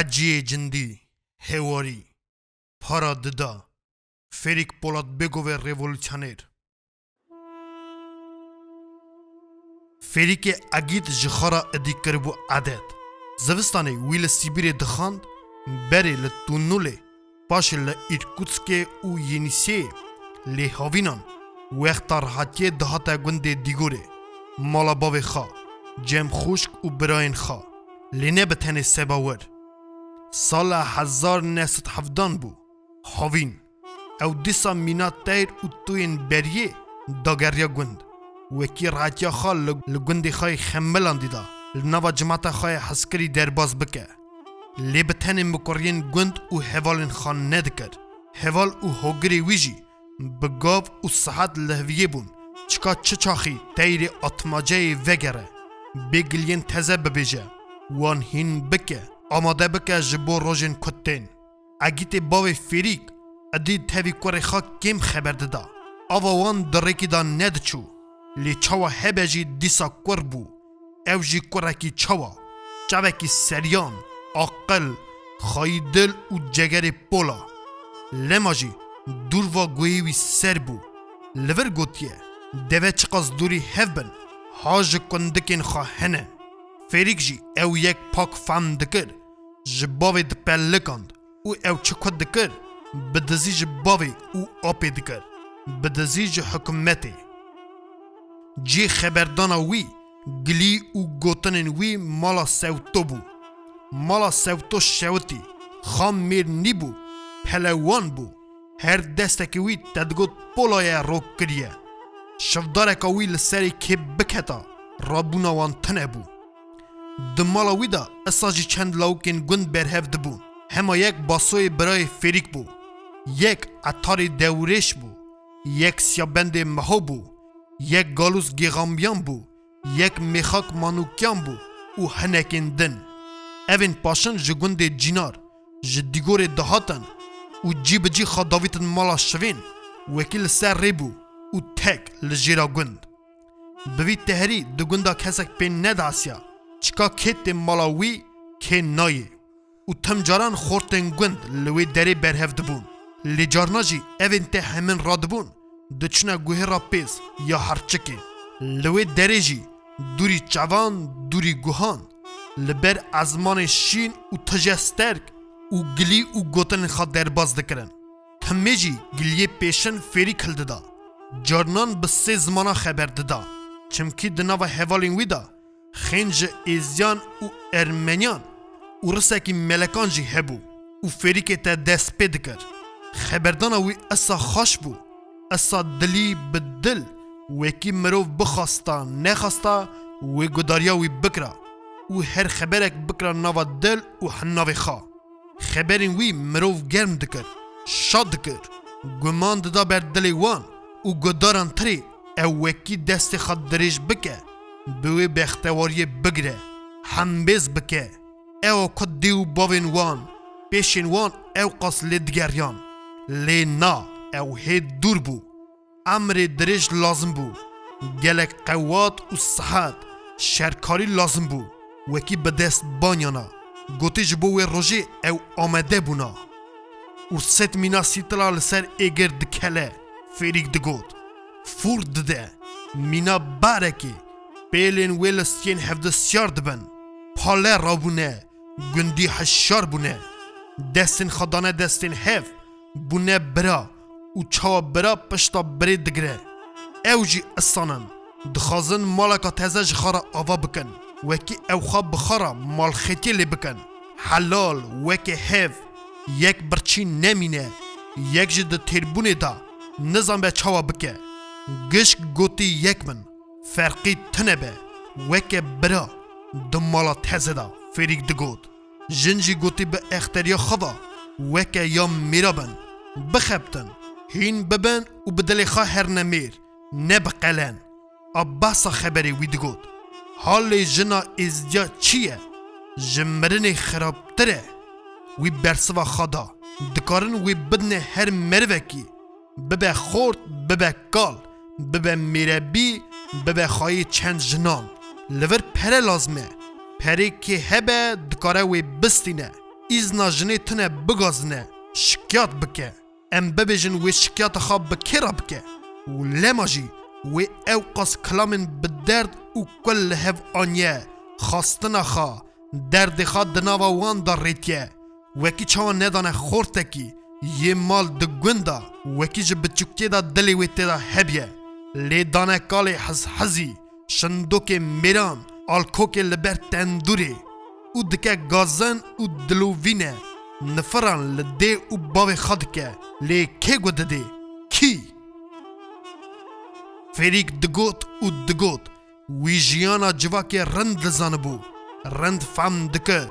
حجی جندی হেওয়ারি ফরাদ্দা ফেরিক পোলাদ বেগোভের রেভলিউশনের فێریکێ ئەگیت ji خەرا ئەدیکەر بوو ئەدێت زەویستانی وی لە سیبیرێ دەخاند بەرێ لە تونولێ پاشە لە ئیرکوتسکێ û یینیسێ لێهاوینان وەختا ڕهاتیێ دەهاتە گوندێ دیگۆرێ ماڵا بavê xا cem xuşk û birayên xا lêne bi tenê sebawer سال 1917 بود هاوین او دیسا مینا تیر او توین بریه داگریا گند وکی راتیا خال لگندی خواه خملان دیدا لنوا جماعت خواه حسکری درباز بکه لی مکرین گند او هوالین خان ندکر هوال او هوگری ویجی بگاو او صحت لحویه بون چکا چچاخی تیر اتماجه وگره بگلین تزه ببیجه وان هین بکه آماده بکه جبو روژن کتین اگیت باوی فریک ادی تاوی کور خا کم خبر داد آوا وان درکی دا ند چو لی چوا هبجی دیسا کور بو او جی کورکی چوا چوکی سریان عقل خواهی دل و جگر پولا لما جی دور و گویوی سر بو لور گوتیه دوه چقاز دوری هف بن هاج کندکین خواهنه فریک جی او یک پاک فهم دکر ji bavê dipellikand û ew çi ku dikir bi dizî ji bavê û apê dikir bi dizî ji hikûmetê cê xeberdana wî gilî û gotinên wî mala sewto bû mala sewto şewitî xam mêr nîbû pelewan bû her destekî wî tedgot polaya rok kiriye şivdareka wî li serê kê biketa rabûna wan tune bû Di mala wî da esa jî çend lawkên gund berhev dibûn. Hema yek basoyê birayê fêrik bû. Yek etarê dewrêş bû. Yek siyabendê meho bû. Yek galûs gêxambiyan bû. Yek mêxak manûkyan bû û hinekên din. Evên paşin ji gundê cînar, ji dîgorê dihatan û cî bi cî xadavîtin mala şivên, wekî li ser rêbû û tek li jêra gund. Bi vî teherî di gunda kesek pên nedasiya, çika kete mala wî ke nayê û tim caran xortên gund li wê derê berhev dibûn lê carna jî evên te hemin radibûn diçûna guhêra pêz ya herçikê li wê derê jî durî çavan durî guhan li ber ezmanê şîn û tije sterk û gilî û gotinên xa derbas dikirin Timê jî giliyê pêşin fêrî kil dida carnan bi sê zimana xeber dida çimkî di nava hevalên wî da خنج ایزیان و ارمنیان و رسکی ملکان جی هبو و فریک تا دست پید کر خبردانا وی اصا خوش بو اصا دلی بدل وکی مروف بخواستا نخواستا و گداریا وی بکرا و هر خبرک بکرا نوا دل و حناوی خوا خبرین وی مروف گرم دکر شاد دکر گمان ددا بر دلی وان و گداران تری او وکی دست خود دریج بکه بوی بختواری بگره، هەمبێز بکە ئەوە او دی و بۆێن وان پێشین وان او قەس لێ دگەریان نا او هێ دوربو، امر ئەمرێ لازم بو، گەلک قواد و سەحات شرکاری لازم بو، وەکی بەدەست بانیانە گوتیش بۆ وێ او ئەو ئامەدە ست ورسێت میناسیتلا لەسەر ئێگەر دکله، فێریک دگوت فور ددە مینا پێلێن وێ لە سکێن هەفتە سیار دەبن پاڵێ ڕابوونە گوندی هەشار بوونە دەستن خەدانە دەستێن هێف بوونە برا و چاوە برا پشتا برێ دەگرێ ئەو جی ئەسانن دخوازن ماڵەکە تەزە ji خەرە ئاوا بکەن وەکی ئەوخوا بخەرە ماڵخێتی لێ بکەن حەلال وەکێ هێف یەک برچی نەمینە یەک ji di têrbûnê da nizan be çawa bike gişk gotî yek min فرقی تنه به وکه برا دمالا تزه دا فریک دگود جنجی گوتی به اختریا خدا وکه یا میرابن بخبتن هین ببن و بدل خواه هر نمیر نبقلن، بقلن خبری وی دگود حال جنا ازدیا چیه جمرن خرابتره وی برسوا خدا دکارن وی بدنه هر مروکی ببه خورد ببه کال ببه میربی ببه خواهی چند جنان لور پره لازمه پره که هبه دکاره وی بستینه ایزنا جنه تنه بگازنه شکیات بکه ام ببیجن وی شکیات خواب بکره بکه و لماجی وی او قاس کلامن بدرد و کل هف آنیه خواستنا خوا درد خوا دناوا وان در ریتیه وکی چاوان ندانه خورتکی یه مال دگوندا وکی جب بچوکی دا دلی وی تیدا هبیه لیدانه کال حزحزی شندوک میرام آلکوک لبر تندوری او دکه گازن او دلووینه نفران لده او باو خد که لی که گوده ده کی؟ فریک دگوت او دگوت وی جیانا جواک رند لزانه بو رند فهم دکر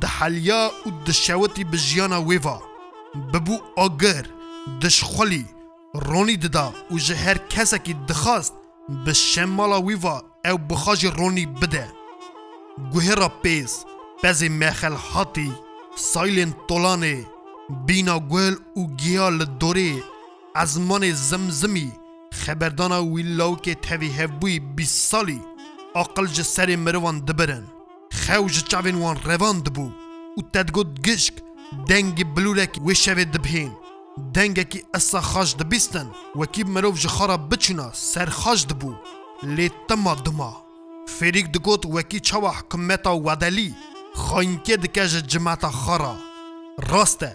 د حلیا او د شوتی بجیانا ویوا ببو اگر دشخلی رونی ددا و جه هر کسکی دخواست به شمالا ویوا او بخاج رونی بده گوه را پیس پزی مخل حاتی سایلین طولانه بینا گل و گیا لدوری از من زمزمی خبردانا ویلاو که تاوی هفوی بیس سالی اقل جه سر مروان دبرن خوج چاوین وان روان دبو و تدگود گشک دنگ بلورک وشوه دبهین دەنگێکی ئەسا خاش دەبیستن وەکی مرۆڤ ji xara biçûna serxaş dibû lê tema dima. Fêrîk digot wekî çawa hikûmeta Wedelî xayinkê dike ji cimeta xara. Rast e,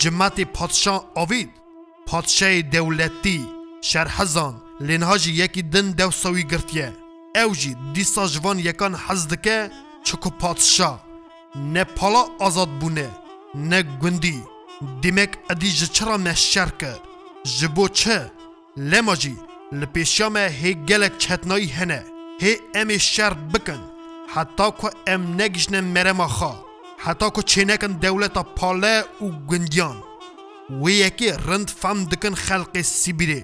cimetê patşan avîd, patşeyê dewletî, şerhezan, lêniha jî yekî din dewsawî girtiye. Ew jî dîsa ji van yekan hez dike çi ku patşa, ne pala azad bûne, ne gundî. دیمەک ئەدی ji çira meşşer kir ji bo çi lema jî li pêşiya me hê gelek çetnayî hene hê em ê şer bikin heta ku em negişne merema xwe heta ku çênekin dewleta pale û gundiyan wê yekê rind fem dikin xelqê Sibîrê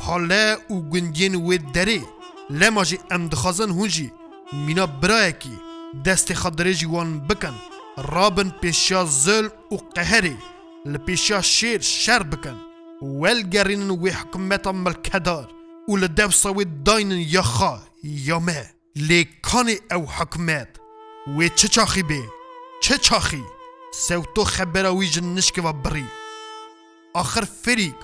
pale û gundiyên wê derê lema jî em dixwazin hûn jî mîna birayekî destê xwe dirêjî wan bikin rabin pêşiya zil û qeherê البيشا شير شربكن والقرين ويحكم متم الكدار ولدوسوي داين يخا يما لكاني او حكمات وتشاخي بي تشاخي سوتو خبرا ويجن نشك وبري آخر فريق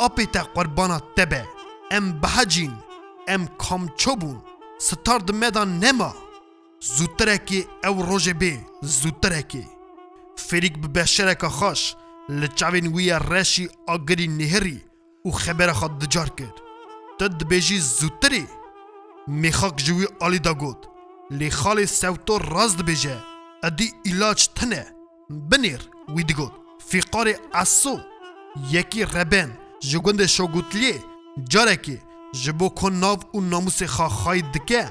أبيتا قربانا تبع ام بهجين ام کام چوبون ستارد مدان نما زودتره که او روژه بی زودتره که فریق به بشرک خوش لچاوین وی رشی آگری نهری او خبر خود دجار تد بیجی زودتری میخاک جوی آلی دا گود لی خال سوتو رازد بیجه ادی علاج تنه بنیر ویدی گود فیقار اصو یکی ربن جگند شگوتلی جارکی جبو کن ناو او ناموس خواهی دکه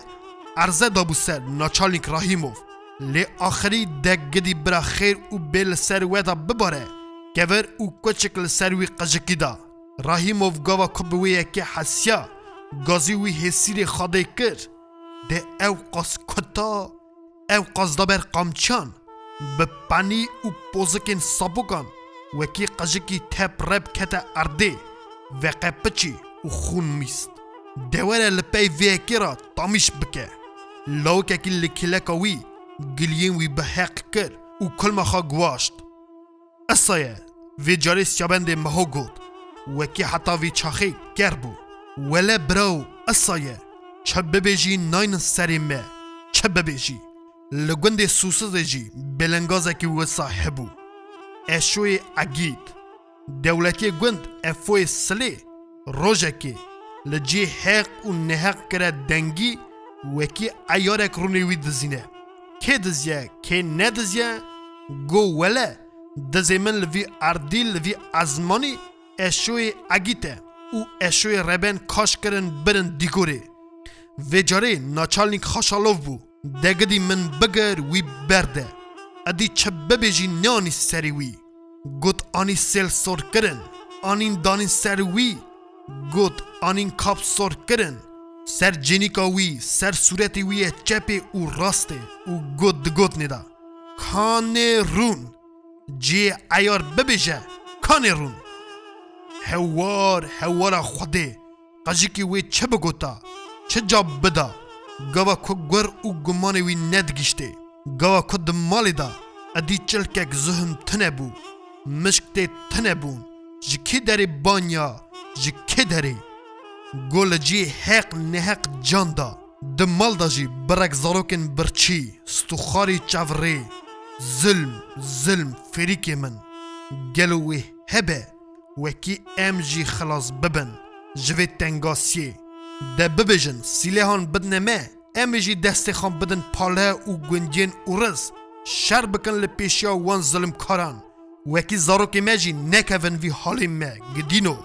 ارزه دابو سر ناچالنک راهیموف لی آخری دگدی برا خیر او بل سر ویدا بباره کور او کوچکل سر وی قژکیدا راهیموف گاوا کوبوی یک حسیا گازی وی حسیر خدای کر د او قص کتا او قص دبر قامچان به پانی او پوزکن سبوکان وکی قژکی تپ رپ کتا اردی و قپچی او خون میست دوار لپای وی کرا تامیش بکه لوک اکی لکلکوی گلین وی به حق کر او کلمه خواه گواشت Assaye, vê carê Siyabendê meho got wekî heta vî çaxê ker bû. Wele birav Assaye çe bibêjî naynin serê me çe bibêjî. Li gundê Sûsizê jî belengazekî wisa e hebû. Eşoyê Egîd Dewletê e gund efoyê silê rojekê li cê heq û neheq kire dengî wekî eyarek rûnê wî dizîne. Kê dizye kê nediziye go wele دزیمن لوی اردی لوی ازمانی اشوی اگیته او اشوی ربن کاش کرن برن دیگوری ویجاره ناچالنیک خاشالوف بو دگدی من بگر وی برده ادی چه ببیجی نیانی سری وی گوت آنی سیل سور کرن آنین دانین سر وی گوت آنین کاب سور کرن سر جنیکا وی سر صورتی وی چپه او راسته او گوت گود ندا خانه رون جێ ئایار ببێژە کانێ ڕوون هەوار هەوارە خودێ قەژێکی وێ چە بگوتا چە جا بدا گەوە کو گوەر و گومانێ وی نەدگیشتێ گەوە کو دم ماڵێدا ئەدی چلکێک زهم تنە بوو مشکتێ تنە بوون ji kê derê banya ji kê derê Gol li cî heq neheq can da Di mal da jî birek zarokên birçî, stuxarî çevrê Zulm, zulm ferîkê min, gelo wê hebe wekî em jî xilas bibin ji vê tengasiyê. De bibêjin sîlêhan bidine me, em ê jî destê xan bidin pale û gundiyên ûrez, şer bikin li pêşiya wan zulmkaran. Wekî zarokê me jî nekevin vî halê me gidîno.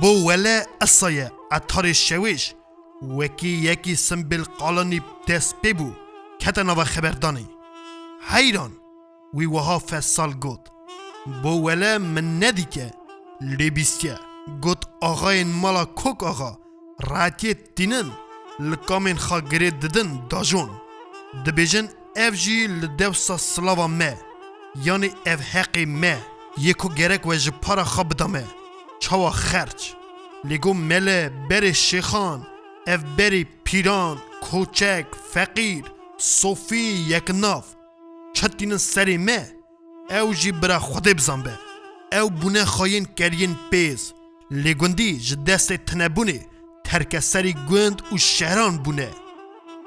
Bo wele esaye etarê şewêj, wekî yekî simbil qalanî dest pê bû, kete nava xeberdanî. حیران وی وها فسال گوت با وله من ندی که لبیستیه گوت آغاین مالا کوک آغا راتی تینن لکامین خا گره ددن داجون دبیجن اف جی لدوسا سلاوا مه یعنی اف حقی مه یکو گرک و جپارا خا دامه چاوا خرچ لگو مله بری شیخان اف بری پیران کوچک فقیر صوفی یک ناف هاتینن سری مه او جی برا خودی بزن به او بونه خاین کرین پیز لگوندی جدست تنبونه ترک سری گوند و شهران بونه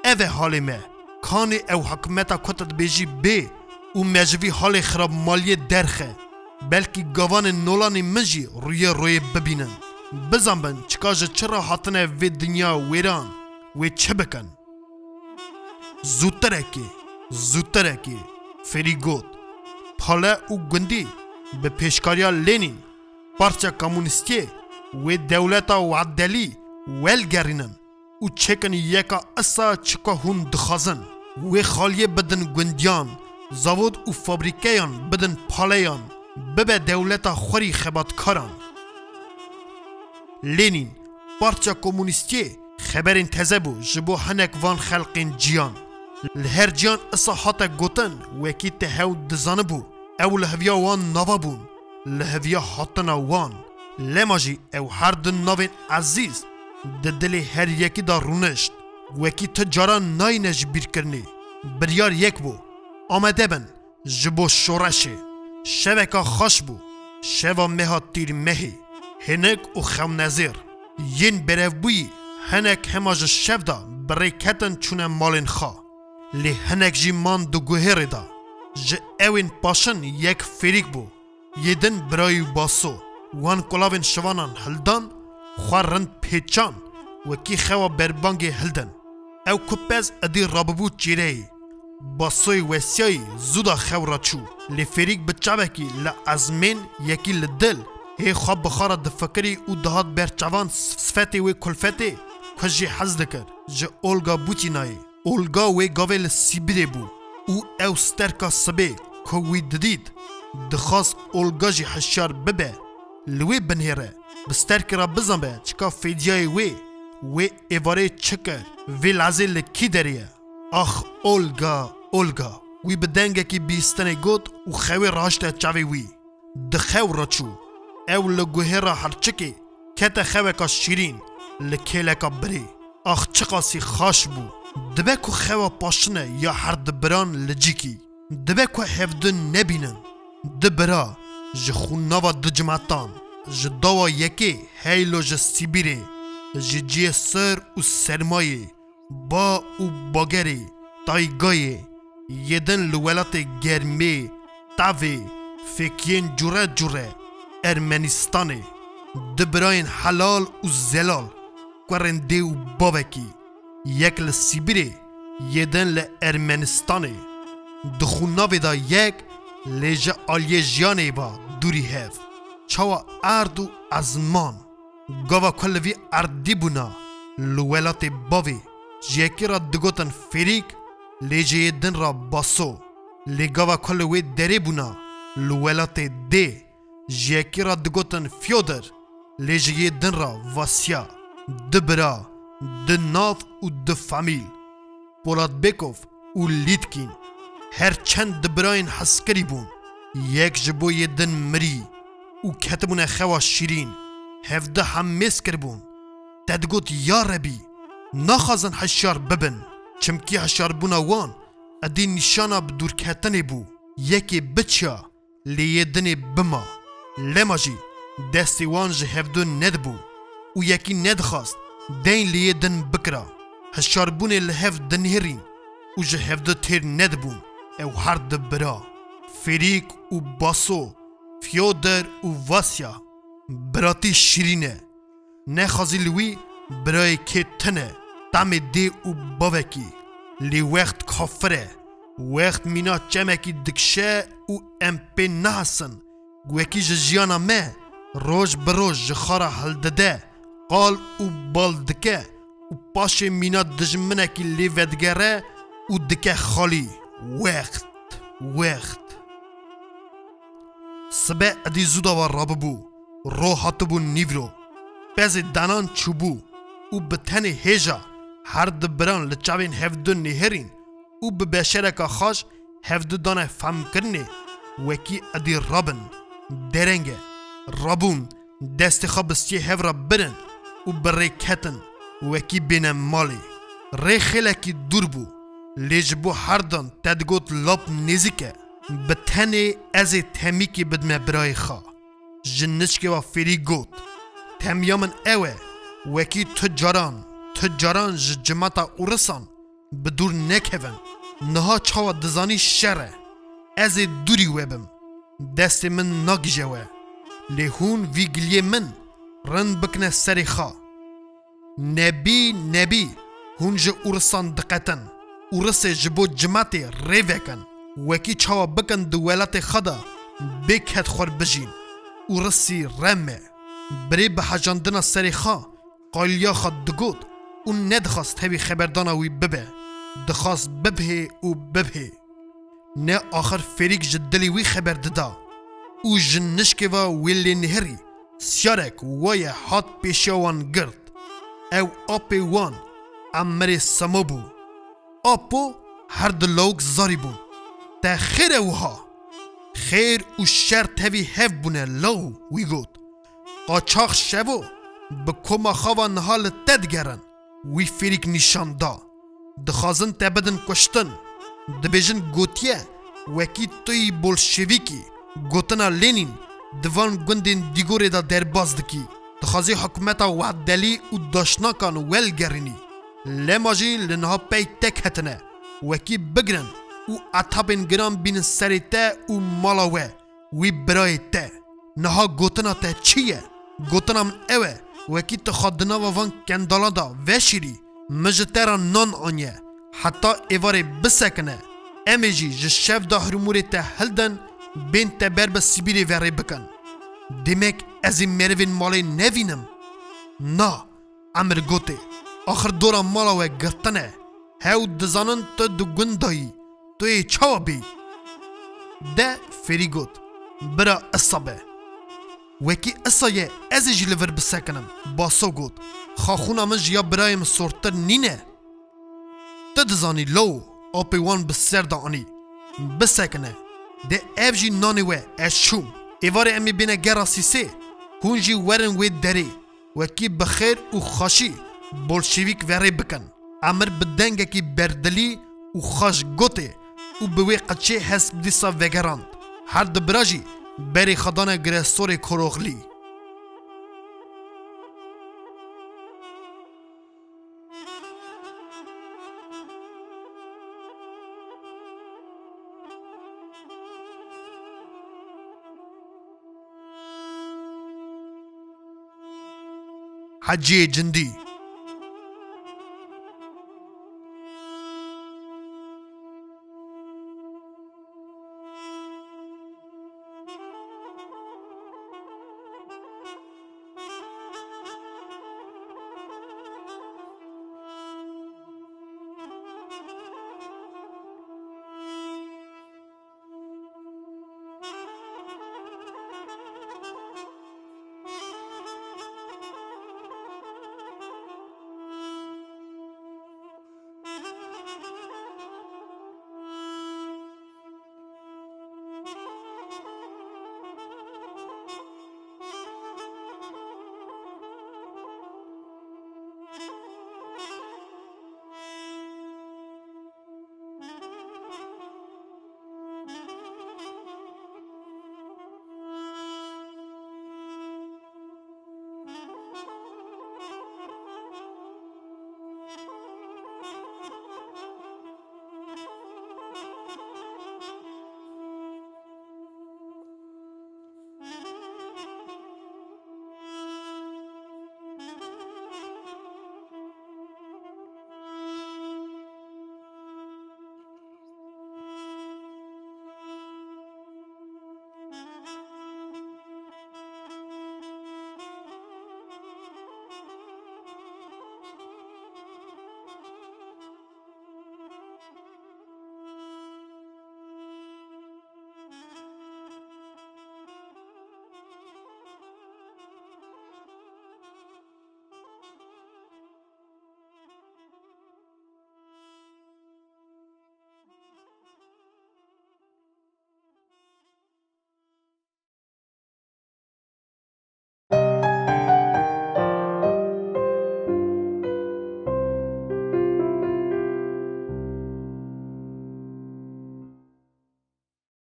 او حال مه کان او حکمتا کتت بیجی بی او مجوی حال خراب مالی درخه بلکی گوان نولان مجی روی روی ببینن بزن بن چکاج چرا حاطنه وی دنیا ویران وی چه بکن زودتر اکی زودتر اکی فریگوت پاله او گندی به پیشکاریا لینین، پارچه کمونیستی و دولتا عدلی ویل گرینن او چکن یکا اصا چکا هون دخازن و خالی بدن گندیان زاود او فابریکیان بدن پالیان ببه دولتا خوری خباتکاران لینین، پارچه کمونیستی خبرین تزه بو جبو هنک وان خلقین جیان li her ciyan isa hata gotin wekî te hew dizanibû ew li heviya wan nava bûn li heviya hatina wan lema jî ew her du navên ezîz di dilê her yekî da rûnişt wekî ti caran nayîne ji bîrkirinê biryar yek bû amede bin ji bo şoreşê şeveka xweş bû şeva meha tîrmehê mehê hinek û xewnezêr yên berevbûyî hinek hema ji şev da bi çûne malên xwe لê hinek jî man di guhêrê da ji ewên paşin yek fêrîk bû yêdin birayî baso wan kulavên şivanan hildan xwe rind pêçan wekî xewa berbangê hildin ew kupez edî rabû çêreyê basoyê wesiyayê zû da xew ra çû lê fêrîk bi çavekî li ezmên yekî li dil هي خب بخارة دفكري و دهات بير چوان صفتي و كلفتي كجي حز دكر جي اولغا بوتيناي اولگا وی گاوه ل سی بود او او ستر که سبه که وی ددید د خاص اولگا جی حشیار ببه ل بنهره بستر که را بزن به چکا فیدیای وی وی اواره چکر وی لعظه ل کی اخ اولگا اولگا وی به دنگه که بیستن گود و خواه را هشته وی د را چو او ل گوهره هر چکه که ت خواه شیرین ل بری اخ چقاسی خاش بود. دبه کو خوا پاشنه یا هر دبران لجیکی دبه کو هفدن نبینن دبرا جخون نوا دجمعتان جدوا یکی هیلو جسیبیره ججی سر و سرمایه با و باگره تایگایه یدن لولات گرمی تاوی فکین جوره جوره ارمنستانه دبراین حلال و زلال کورنده و بابکی یک ل سیبری یدن ل ارمنستانی دخونا بدا یک لج آلیجیانه با دوری هف چاوا اردو و ازمان گاوا کلوی اردی بونا لولات باوی یکی را دگوتن فریک لج یدن را باسو لگاوا کلوی دری بونا لولات دی یکی را دگوتن فیودر لج یدن را واسیا دبرا Dinov û difamîl Polatbekov û Lîtkîn herçend di birayên heskerî bûn. Yek ji bo yê din mirî û ketibûne xewa şîrîn, hevde hem mêz kirbûn. Te digot ya rebî, naxwazin heşyar bibin. Çimkî heşyarbûna wan, edî nîşana bi dûrketinê bû. Yekê biçya, lê yê dinê bima. Lema jî, destê wan ji hevdûn nedibû û yekî nedixwast دین لیه دن بکرا هشار بونه لحف دن هرین و جه هفده تیر ندبون او هر دبرا فریک و باسو فیودر و واسیا براتی شیرینه نخوازی لوی برای که تنه دم دی و باوکی لی وقت کافره وقت مینا چمکی دکشه و امپی نحسن گوکی جیانا مه روش بروش جخارا حل دده قال و بال دکه و پاش مینا دجمنکی لی ودگره و دکه خالی وقت وقت سبه ادی زودا و راب بو رو هات بو نیورو پز دانان چوبو او به تن هیجا هر دبران لچاوین هفدو نهرین او به بشرکا خاش هفدو دانه فهم کرنه وکی ادی رابن درنگه رابون دست خواب ستی هفرا برن و بڕێک هەتن وەکی بینە ماڵێ ڕێخێلێکی دوور بوو لێژ بۆ هەردن تەدگوت لەپ نێزیکە بە تەنێ ئەزێ تەمیکی بدمە برای خا ji nişkeva fêrî got Temya min ew e wekî tu caran tu caran ji cimata ûrisan bi dûr nekevin niha çawa dizanî şer e ez ê dûrî we bim destê min nagije we lê hûn vî giliyê min رند بکنه سری خوا نبی نبی هون جه ارسان دقتن ارس جبو جماعت ریوکن وکی چاوا بکن دولت خدا بکت خور بجین ارسی رمه بری به حجاندنا سری خوا قالیا خد دگود اون ندخواست هوی خبردانا وی ببه دخواست ببه و ببه نه آخر فریق جدلی وی خبر ددا او جنشکی و ویلی نهری سيرك ويا حط بيشوان قرط او اوبي وان عمري سمبو اوبو هرد لوك زاريبون تا خير وها خير والشر تبي هفبنا لو ويقول قاچاق شبو بكما خوا نهال تدگرن وی فریک نشان دا دخازن تبدن کشتن دبیجن گوتیه وکی توی بولشویکی گوتنا لینین دوان گوندên dîgorê da derbas dikî dixwazî hikûmeta wehdeliy û daşnakan welgerînî lema jî li niha pey tek hetine wekî bigirin û etapên giran bînin serê te û mala we wî birayê te niha gotina te çi ye gotina min ew e wekî tu xwadina vavan kendala da veşîrî min ji te ra nan aniye heta êvarê bisekine em ê jî ji şev da hirmûrê te hildin بین te ber bi sibîrê verê bikin. Demek ez ê merivên malê nevînim. Na, emir gotê. Axir dora mala we girtin e. Hew dizanin tu di gund dayî. Tu yê çawa bî. De Ferî got. Bira isa be. Wekî isa ye ez ê jî li vir bisekinim. Baso got. Xaxûna min ji ya birayê min sortir nîne. Te dizanî lo, apê wan bi ser da anî. Bisekine. Det ev jî nanê we ez çûm. Êvarê em ê bîne gera Sîsê. Hûn jî werin wê derê. Wekî bi xêr û xaşî bolşevîk verê bikin. Emir bi dengekî berdilî û xaş gotê û bi wê qeçê hes dîsa vegerand. Her dibira jî berê xedana giresorê Koroxlî. हज जिंदी